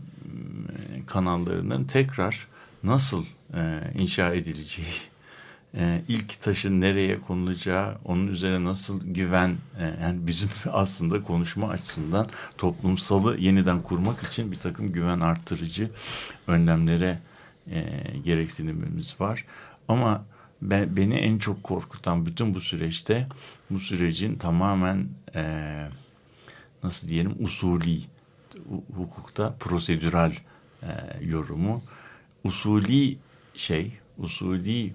kanallarının tekrar nasıl inşa edileceği ilk taşın nereye konulacağı, onun üzerine nasıl güven, yani bizim aslında konuşma açısından toplumsalı yeniden kurmak için bir takım güven arttırıcı önlemlere gereksinimimiz var. Ama ben, beni en çok korkutan bütün bu süreçte bu sürecin tamamen e, nasıl diyelim usulü hu- hukukta prosedürel e, yorumu usulü şey usulü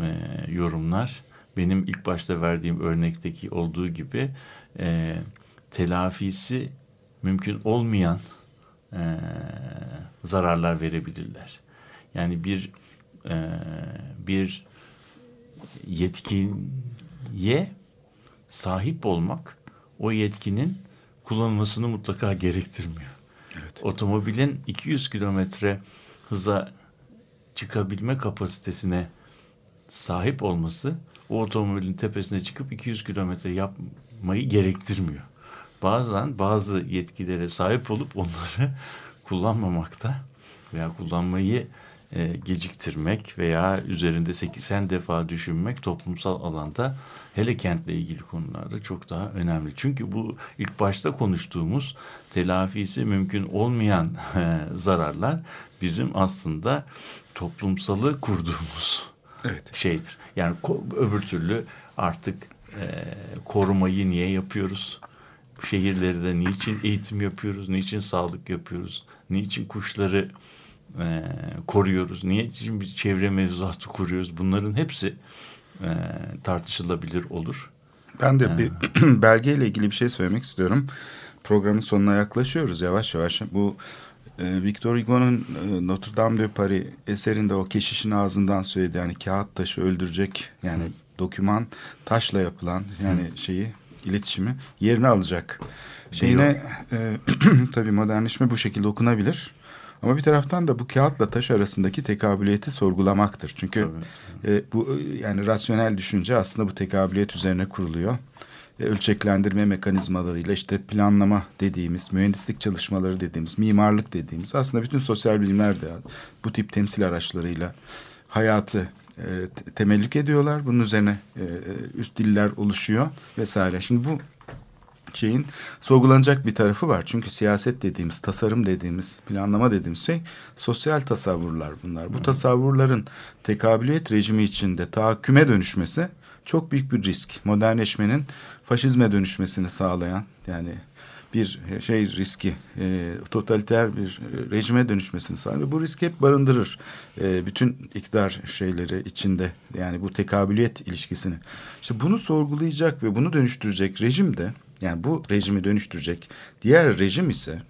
e, yorumlar benim ilk başta verdiğim örnekteki olduğu gibi e, telafisi mümkün olmayan e, zararlar verebilirler. Yani bir e, bir yetkiye sahip olmak o yetkinin kullanılmasını mutlaka gerektirmiyor. Otomobilin 200 kilometre hıza çıkabilme kapasitesine sahip olması o otomobilin tepesine çıkıp 200 kilometre yapmayı gerektirmiyor. Bazen bazı yetkilere sahip olup onları kullanmamakta veya kullanmayı e, geciktirmek veya üzerinde 80 defa düşünmek toplumsal alanda hele kentle ilgili konularda çok daha önemli. Çünkü bu ilk başta konuştuğumuz telafisi mümkün olmayan e, zararlar bizim aslında toplumsalı kurduğumuz Evet. şeydir. Yani öbür türlü artık e, korumayı niye yapıyoruz? Şehirleri de niçin eğitim yapıyoruz? Niçin sağlık yapıyoruz? Niçin kuşları e, koruyoruz? Niçin bir çevre mevzuatı kuruyoruz? Bunların hepsi e, tartışılabilir olur. Ben de bir belgeyle ilgili bir şey söylemek istiyorum. Programın sonuna yaklaşıyoruz yavaş yavaş. Bu e, Victor Hugo'nun e, Notre Dame de Paris eserinde o keşişin ağzından söyledi. Yani kağıt taşı öldürecek yani doküman taşla yapılan yani şeyi iletişimi yerine alacak. Şeyine e, tabii modernleşme bu şekilde okunabilir. Ama bir taraftan da bu kağıtla taş arasındaki tekabüliyeti sorgulamaktır. Çünkü e, bu e, yani rasyonel düşünce aslında bu tekabüliyet üzerine kuruluyor. E, ölçeklendirme mekanizmalarıyla işte planlama dediğimiz, mühendislik çalışmaları dediğimiz, mimarlık dediğimiz aslında bütün sosyal bilimler de bu tip temsil araçlarıyla hayatı e, te- temellük ediyorlar. Bunun üzerine e, e, üst diller oluşuyor vesaire. Şimdi bu şeyin sorgulanacak bir tarafı var. Çünkü siyaset dediğimiz, tasarım dediğimiz, planlama dediğimiz şey sosyal tasavvurlar bunlar. Bu tasavvurların tekabüliyet rejimi içinde tahakküme dönüşmesi çok büyük bir risk. Modernleşmenin faşizme dönüşmesini sağlayan yani bir şey riski, e, totaliter bir rejime dönüşmesini sağlar. Bu riski hep barındırır. E, bütün iktidar şeyleri içinde yani bu tekabüliyet ilişkisini. İşte bunu sorgulayacak ve bunu dönüştürecek rejim de yani bu rejimi dönüştürecek diğer rejim ise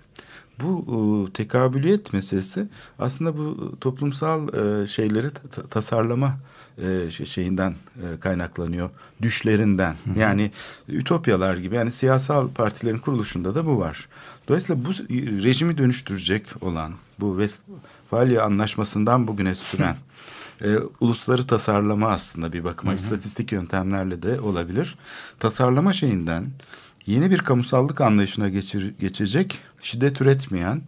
bu e, tekabüliyet meselesi aslında bu toplumsal e, şeyleri ta- ta- tasarlama e, şey- şeyinden e, kaynaklanıyor. Düşlerinden. Yani ütopyalar gibi yani siyasal partilerin kuruluşunda da bu var. Dolayısıyla bu rejimi dönüştürecek olan bu Westfalia Anlaşması'ndan bugüne süren e, ulusları tasarlama aslında bir bakıma istatistik yöntemlerle de olabilir. Tasarlama şeyinden yeni bir kamusallık anlayışına geçir, geçecek, şiddet üretmeyen,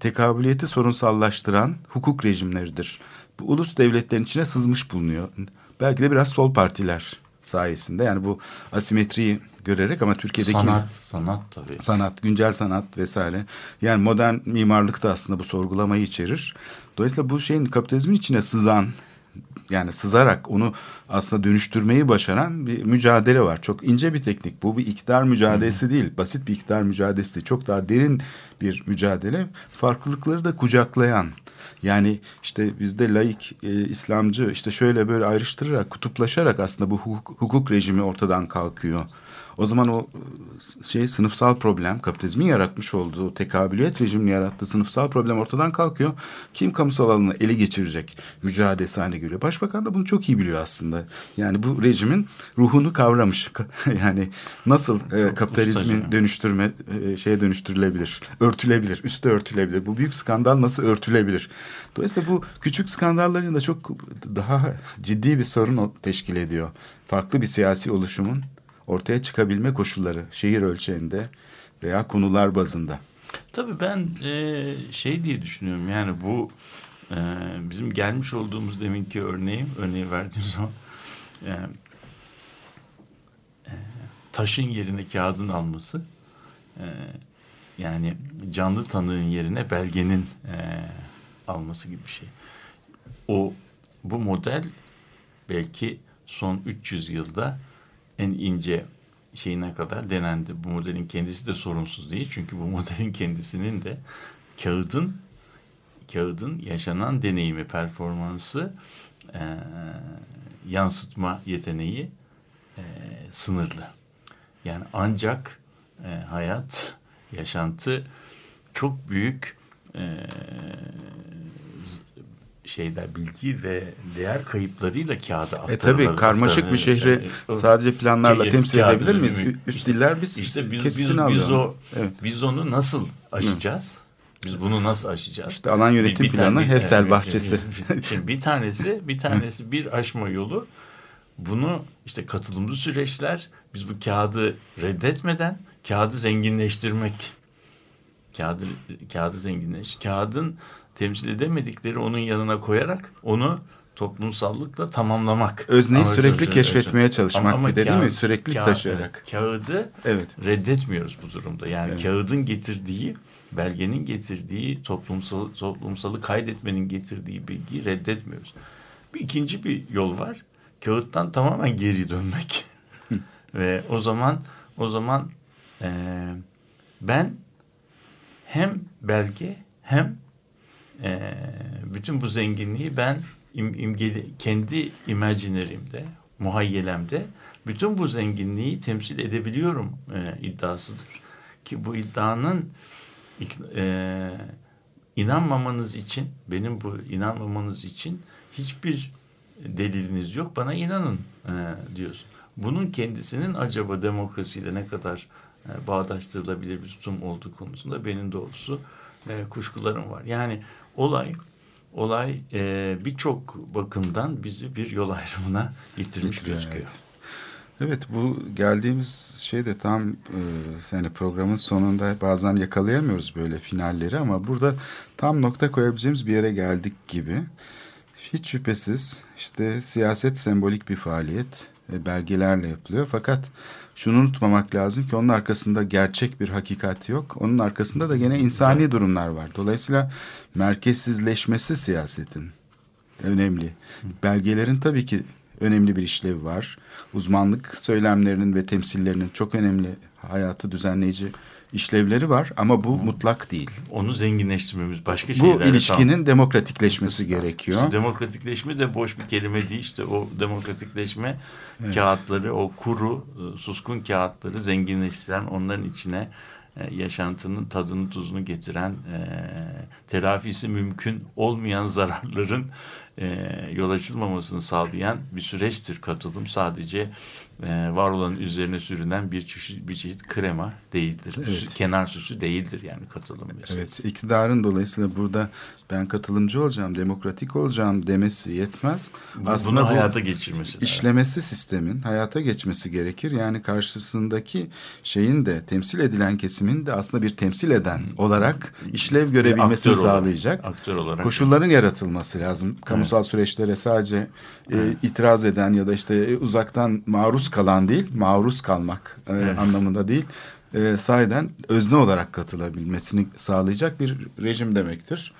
tekabüliyeti sorunsallaştıran hukuk rejimleridir. Bu ulus devletlerin içine sızmış bulunuyor. Belki de biraz sol partiler sayesinde yani bu asimetriyi görerek ama Türkiye'deki Sanat, sanat tabii. sanat, güncel sanat vesaire. Yani modern mimarlık da aslında bu sorgulamayı içerir. Dolayısıyla bu şeyin kapitalizmin içine sızan yani sızarak onu aslında dönüştürmeyi başaran bir mücadele var. Çok ince bir teknik. Bu bir iktidar mücadelesi değil. Basit bir iktidar mücadelesi değil. Çok daha derin bir mücadele. Farklılıkları da kucaklayan. Yani işte bizde laik, e, İslamcı işte şöyle böyle ayrıştırarak, kutuplaşarak aslında bu hukuk, hukuk rejimi ortadan kalkıyor. O zaman o e, şey sınıfsal problem, kapitalizmin yaratmış olduğu tekabüliyet rejimini yarattığı sınıfsal problem ortadan kalkıyor. Kim kamusal alanı ele geçirecek mücadelesi haline geliyor. Başbakan da bunu çok iyi biliyor aslında. Yani bu rejimin ruhunu kavramış. yani nasıl e, kapitalizmin ustaca. dönüştürme e, şeye dönüştürülebilir, örtülebilir, üste örtülebilir. Bu büyük skandal nasıl örtülebilir? Dolayısıyla bu küçük skandalların da çok daha ciddi bir sorun teşkil ediyor. Farklı bir siyasi oluşumun ortaya çıkabilme koşulları şehir ölçeğinde veya konular bazında. Tabii ben e, şey diye düşünüyorum yani bu e, bizim gelmiş olduğumuz deminki örneği örneği verdiğim zaman e, e, taşın yerine kağıdın alması e, yani canlı tanığın yerine belgenin e, alması gibi bir şey. O bu model belki son 300 yılda en ince şeyine kadar denendi. Bu modelin kendisi de sorunsuz değil. Çünkü bu modelin kendisinin de kağıdın kağıdın yaşanan deneyimi, performansı e, yansıtma yeteneği e, sınırlı. Yani ancak e, hayat, yaşantı çok büyük e, şeyler bilgi ve değer kayıplarıyla kağıda E aktarılır. tabii karmaşık bir şehri Yani o- sadece planlarla Keyif temsil edebilir miyiz? mi? Üst İşte- diller biz İşte biz, biz, biz, alıyoruz. o, Evet. biz onu nasıl aşacağız? Biz bunu nasıl aşacağız? İşte alan yönetim Bir- bir planı, tane- Hefsel Evet, bahçesi. Şimdi bir tanesi, bir tanesi bir aşma yolu. Bunu işte katılımlı süreçler, biz bu kağıdı reddetmeden kağıdı zenginleştirmek. Kağıdı, kağıdı zenginleş. Kağıdın temsil edemedikleri onun yanına koyarak onu toplumsallıkla tamamlamak. Özneyi Ama sürekli özür- keşfetmeye özür- çalışmak bir de değil mi? Süreklilik kağıt- taşıyarak. Kağıdı Evet. reddetmiyoruz bu durumda. Yani Evet. kağıdın getirdiği, belgenin getirdiği, toplumsal toplumsalı kaydetmenin getirdiği bilgiyi reddetmiyoruz. Bir ikinci bir yol var. Kağıttan tamamen geri dönmek. Ve o zaman o zaman eee, ben hem belge hem eee, bütün bu zenginliği ben im, imgeli, kendi imaginerimde, muhayyelemde bütün bu zenginliği temsil edebiliyorum eee, iddiasıdır. Ki bu iddianın eee, inanmamanız için, benim bu inanmamanız için hiçbir deliliniz yok. Bana inanın eee, diyorsun. Bunun kendisinin acaba demokrasiyle ne kadar e, bağdaştırılabilir bir tutum olduğu konusunda benim doğrusu e, kuşkularım var. Yani olay olay e, birçok bakımdan bizi bir yol ayrımına getirmiş Getiriyor, gözüküyor. evet. Evet bu geldiğimiz şey de tam e, yani programın sonunda bazen yakalayamıyoruz böyle finalleri ama burada tam nokta koyabileceğimiz bir yere geldik gibi. Hiç şüphesiz işte siyaset sembolik bir faaliyet belgelerle yapılıyor fakat şunu unutmamak lazım ki onun arkasında gerçek bir hakikat yok. Onun arkasında da gene insani durumlar var. Dolayısıyla merkezsizleşmesi siyasetin önemli. Belgelerin tabii ki önemli bir işlevi var. Uzmanlık söylemlerinin ve temsillerinin çok önemli hayatı düzenleyici işlevleri var ama bu mutlak değil. Onu zenginleştirmemiz başka Bu şeylerle ilişkinin tamam. demokratikleşmesi gerekiyor. İşte demokratikleşme de boş bir kelime değil. İşte o demokratikleşme kağıtları, o kuru, e, suskun kağıtları zenginleştiren, onların içine e, yaşantının tadını tuzunu getiren, e, telafisi mümkün olmayan zararların e, yol açılmamasını sağlayan bir süreçtir katılım. Sadece e, var olanın üzerine sürünen bir çeşit, bir çeşit krema değildir. Evet. Kenar süsü değildir yani katılım meselesi. Evet, iktidarın dolayısıyla burada ben katılımcı olacağım, demokratik olacağım demesi yetmez. Bu- Bunu hayata geçirmesi işlemesi sistemin hayata geçmesi gerekir. Yani karşısındaki şeyin de temsil edilen kesimin de aslında bir temsil eden olarak işlev görebilmesini aktör olarak, sağlayacak. aktör olarak. Koşulların yaratılması lazım. Kamusal süreçlere sadece e, itiraz eden ya da işte e, uzaktan maruz kalan değil, maruz kalmak e, anlamında değil. E, sahiden özne olarak katılabilmesini sağlayacak bir rejim demektir.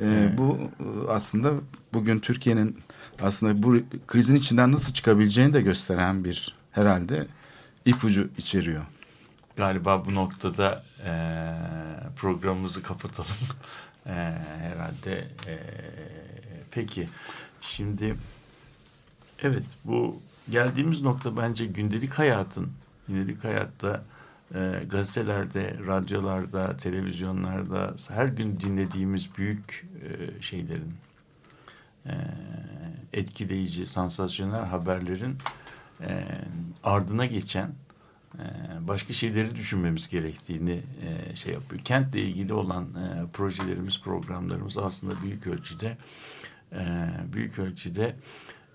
E, Bu e, aslında bugün Türkiye'nin aslında bu krizin içinden nasıl çıkabileceğini de gösteren bir herhalde ipucu içeriyor. Galiba bu noktada e, programımızı kapatalım. E, herhalde. E, peki. Şimdi evet bu geldiğimiz nokta bence gündelik hayatın gündelik hayatta e, gazetelerde, radyolarda, televizyonlarda her gün dinlediğimiz büyük e, şeylerin e, etkileyici, sansasyonel haberlerin e, ardına geçen e, başka şeyleri düşünmemiz gerektiğini e, şey yapıyor. Kentle ilgili olan e, projelerimiz, programlarımız aslında büyük ölçüde e, büyük ölçüde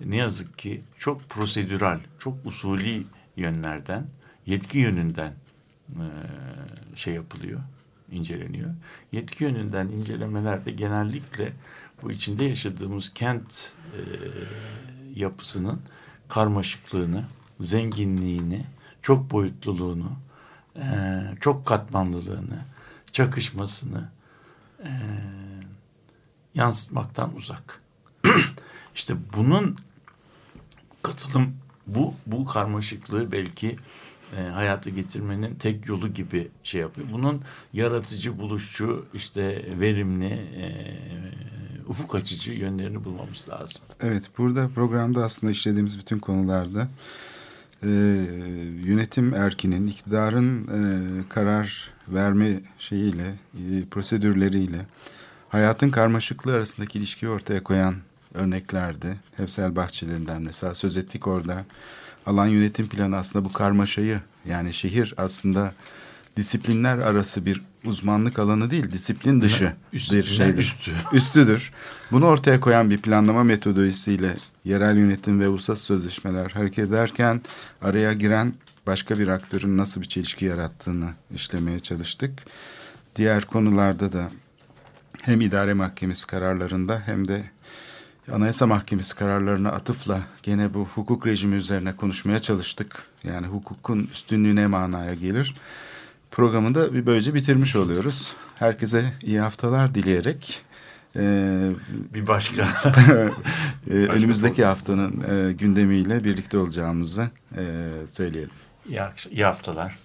ne yazık ki çok prosedüral, çok usulü yönlerden, yetki yönünden şey yapılıyor, inceleniyor. Yetki yönünden incelemelerde genellikle bu içinde yaşadığımız kent e, yapısının karmaşıklığını, zenginliğini, çok boyutluluğunu, e, çok katmanlılığını, çakışmasını e, yansıtmaktan uzak. işte bunun katılım bu bu karmaşıklığı belki e, hayata getirmenin tek yolu gibi şey yapıyor. Bunun yaratıcı, buluşçu, işte verimli, e, ufuk açıcı yönlerini bulmamız lazım. Evet, burada programda aslında işlediğimiz bütün konularda e, yönetim erkinin, iktidarın e, karar verme şeyiyle, e, prosedürleriyle hayatın karmaşıklığı arasındaki ilişkiyi ortaya koyan örneklerde. Hepsel bahçelerinden mesela söz ettik orada. Alan yönetim planı aslında bu karmaşayı yani şehir aslında disiplinler arası bir uzmanlık alanı değil, disiplin dışı Üstü, bir şeydir. üstü. Üstüdür. Bunu ortaya koyan bir planlama metodolojisiyle yerel yönetim ve uluslararası sözleşmeler hareket ederken araya giren başka bir aktörün nasıl bir çelişki yarattığını işlemeye çalıştık. Diğer konularda da hem idare mahkemesi kararlarında hem de Anayasa Mahkemesi kararlarına atıfla gene bu hukuk rejimi üzerine konuşmaya çalıştık. Yani hukukun üstünlüğü ne manaya gelir? Programı da bir böylece bitirmiş oluyoruz. Herkese iyi haftalar dileyerek e, Bir başka e, önümüzdeki haftanın e, gündemiyle birlikte olacağımızı e, söyleyelim. iyi, iyi haftalar.